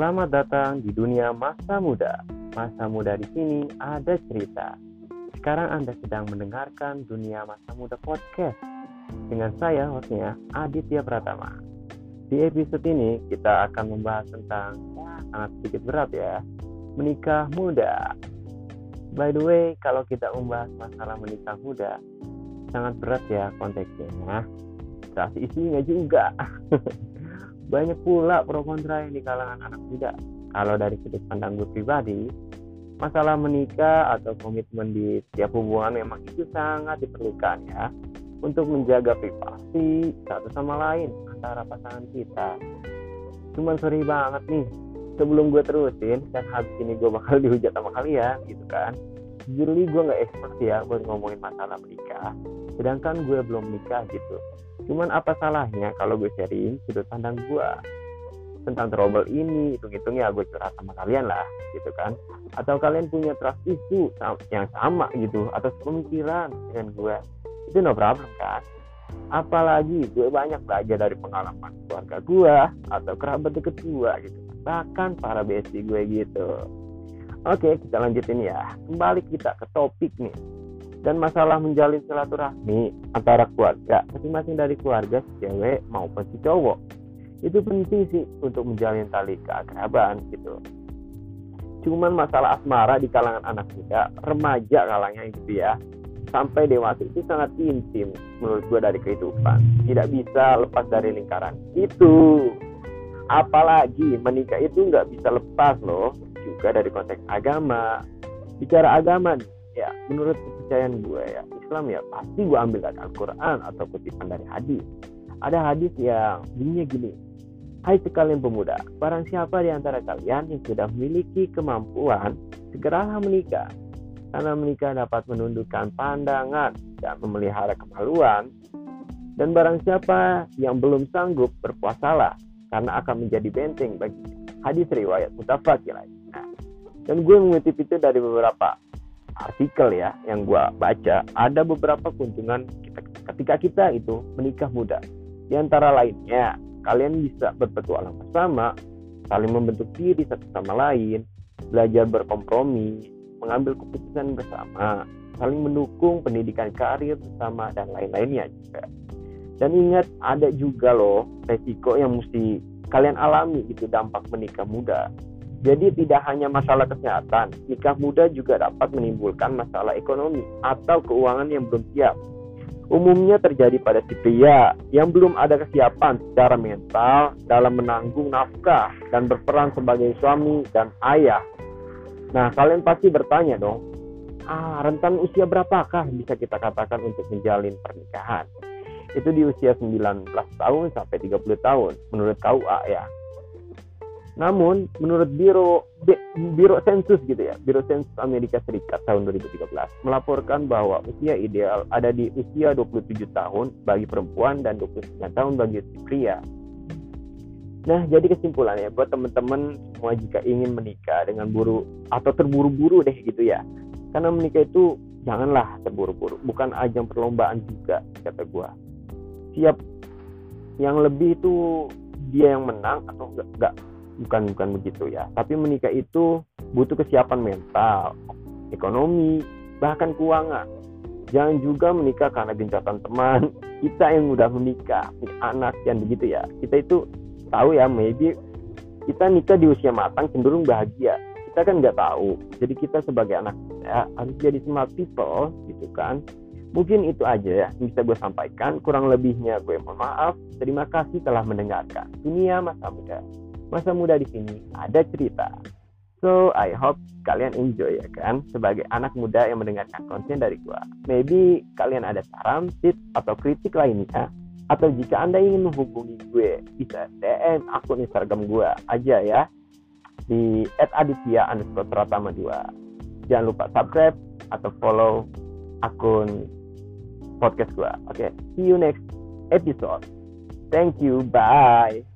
Selamat datang di dunia masa muda. Masa muda di sini ada cerita. Sekarang Anda sedang mendengarkan Dunia Masa Muda Podcast dengan saya hostnya Aditya Pratama. Di episode ini kita akan membahas tentang ya, sangat sedikit berat ya, menikah muda. By the way, kalau kita membahas masalah menikah muda, sangat berat ya konteksnya. Kasih isinya juga. banyak pula pro kontra yang di kalangan anak muda. Kalau dari sudut pandang gue pribadi, masalah menikah atau komitmen di setiap hubungan memang itu sangat diperlukan ya untuk menjaga privasi satu sama lain antara pasangan kita. Cuman sorry banget nih, sebelum gue terusin dan habis ini gue bakal dihujat sama kalian gitu kan. Jujur gue nggak expert ya buat ngomongin masalah menikah, sedangkan gue belum menikah gitu Cuman apa salahnya kalau gue sharing sudut pandang gue tentang trouble ini, hitung-hitungnya gue curhat sama kalian lah, gitu kan. Atau kalian punya trust issue yang sama gitu, atau pemikiran dengan gue, itu no problem kan. Apalagi gue banyak belajar dari pengalaman keluarga gue atau kerabat deket gue gitu. Bahkan para bestie gue gitu. Oke, kita lanjutin ya. Kembali kita ke topik nih dan masalah menjalin silaturahmi antara keluarga masing-masing dari keluarga si cewek maupun si cowok itu penting sih untuk menjalin tali keakraban gitu. Cuman masalah asmara di kalangan anak muda remaja kalangnya gitu ya sampai dewasa itu sangat intim menurut gue dari kehidupan. Tidak bisa lepas dari lingkaran itu. Apalagi menikah itu nggak bisa lepas loh juga dari konteks agama. Bicara agama ya menurut kepercayaan gue ya Islam ya pasti gue ambil dari Al-Quran atau kutipan dari hadis ada hadis yang bunyinya gini Hai sekalian pemuda, barang siapa di antara kalian yang sudah memiliki kemampuan, segeralah menikah. Karena menikah dapat menundukkan pandangan dan memelihara kemaluan. Dan barang siapa yang belum sanggup berpuasalah, karena akan menjadi benteng bagi hadis riwayat mutafak Nah, dan gue mengutip itu dari beberapa artikel ya yang gue baca ada beberapa keuntungan kita ketika kita itu menikah muda. Di antara lainnya kalian bisa berpetualang bersama saling membentuk diri satu sama lain belajar berkompromi mengambil keputusan bersama saling mendukung pendidikan karir bersama dan lain-lainnya juga. Dan ingat ada juga loh resiko yang mesti kalian alami itu dampak menikah muda jadi tidak hanya masalah kesehatan, nikah muda juga dapat menimbulkan masalah ekonomi atau keuangan yang belum siap. Umumnya terjadi pada si pria yang belum ada kesiapan secara mental dalam menanggung nafkah dan berperan sebagai suami dan ayah. Nah, kalian pasti bertanya dong, ah, rentan usia berapakah bisa kita katakan untuk menjalin pernikahan? Itu di usia 19 tahun sampai 30 tahun menurut KUA ya. Namun menurut Biro Biro Sensus gitu ya, Biro Sensus Amerika Serikat tahun 2013 melaporkan bahwa usia ideal ada di usia 27 tahun bagi perempuan dan 29 tahun bagi pria. Nah, jadi kesimpulannya buat teman-teman semua jika ingin menikah dengan buru atau terburu-buru deh gitu ya. Karena menikah itu janganlah terburu-buru, bukan ajang perlombaan juga kata gua. Siap yang lebih itu dia yang menang atau enggak, enggak bukan bukan begitu ya. Tapi menikah itu butuh kesiapan mental ekonomi bahkan keuangan. Jangan juga menikah karena gencatan teman. Kita yang udah menikah punya anak dan begitu ya. Kita itu tahu ya maybe kita nikah di usia matang cenderung bahagia. Kita kan nggak tahu. Jadi kita sebagai anak ya harus jadi smart people gitu kan. Mungkin itu aja ya yang bisa gue sampaikan. Kurang lebihnya gue mohon maaf. Terima kasih telah mendengarkan. Dunia masa muda masa muda di sini ada cerita. So, I hope kalian enjoy ya kan? Sebagai anak muda yang mendengarkan konten dari gua. Maybe kalian ada saran, tips atau kritik lainnya? Atau jika Anda ingin menghubungi gue bisa DM akun Instagram gue aja ya. Di @aditya underscore pratama 2 jangan lupa subscribe atau follow akun podcast gue oke okay, see you next episode. Thank you bye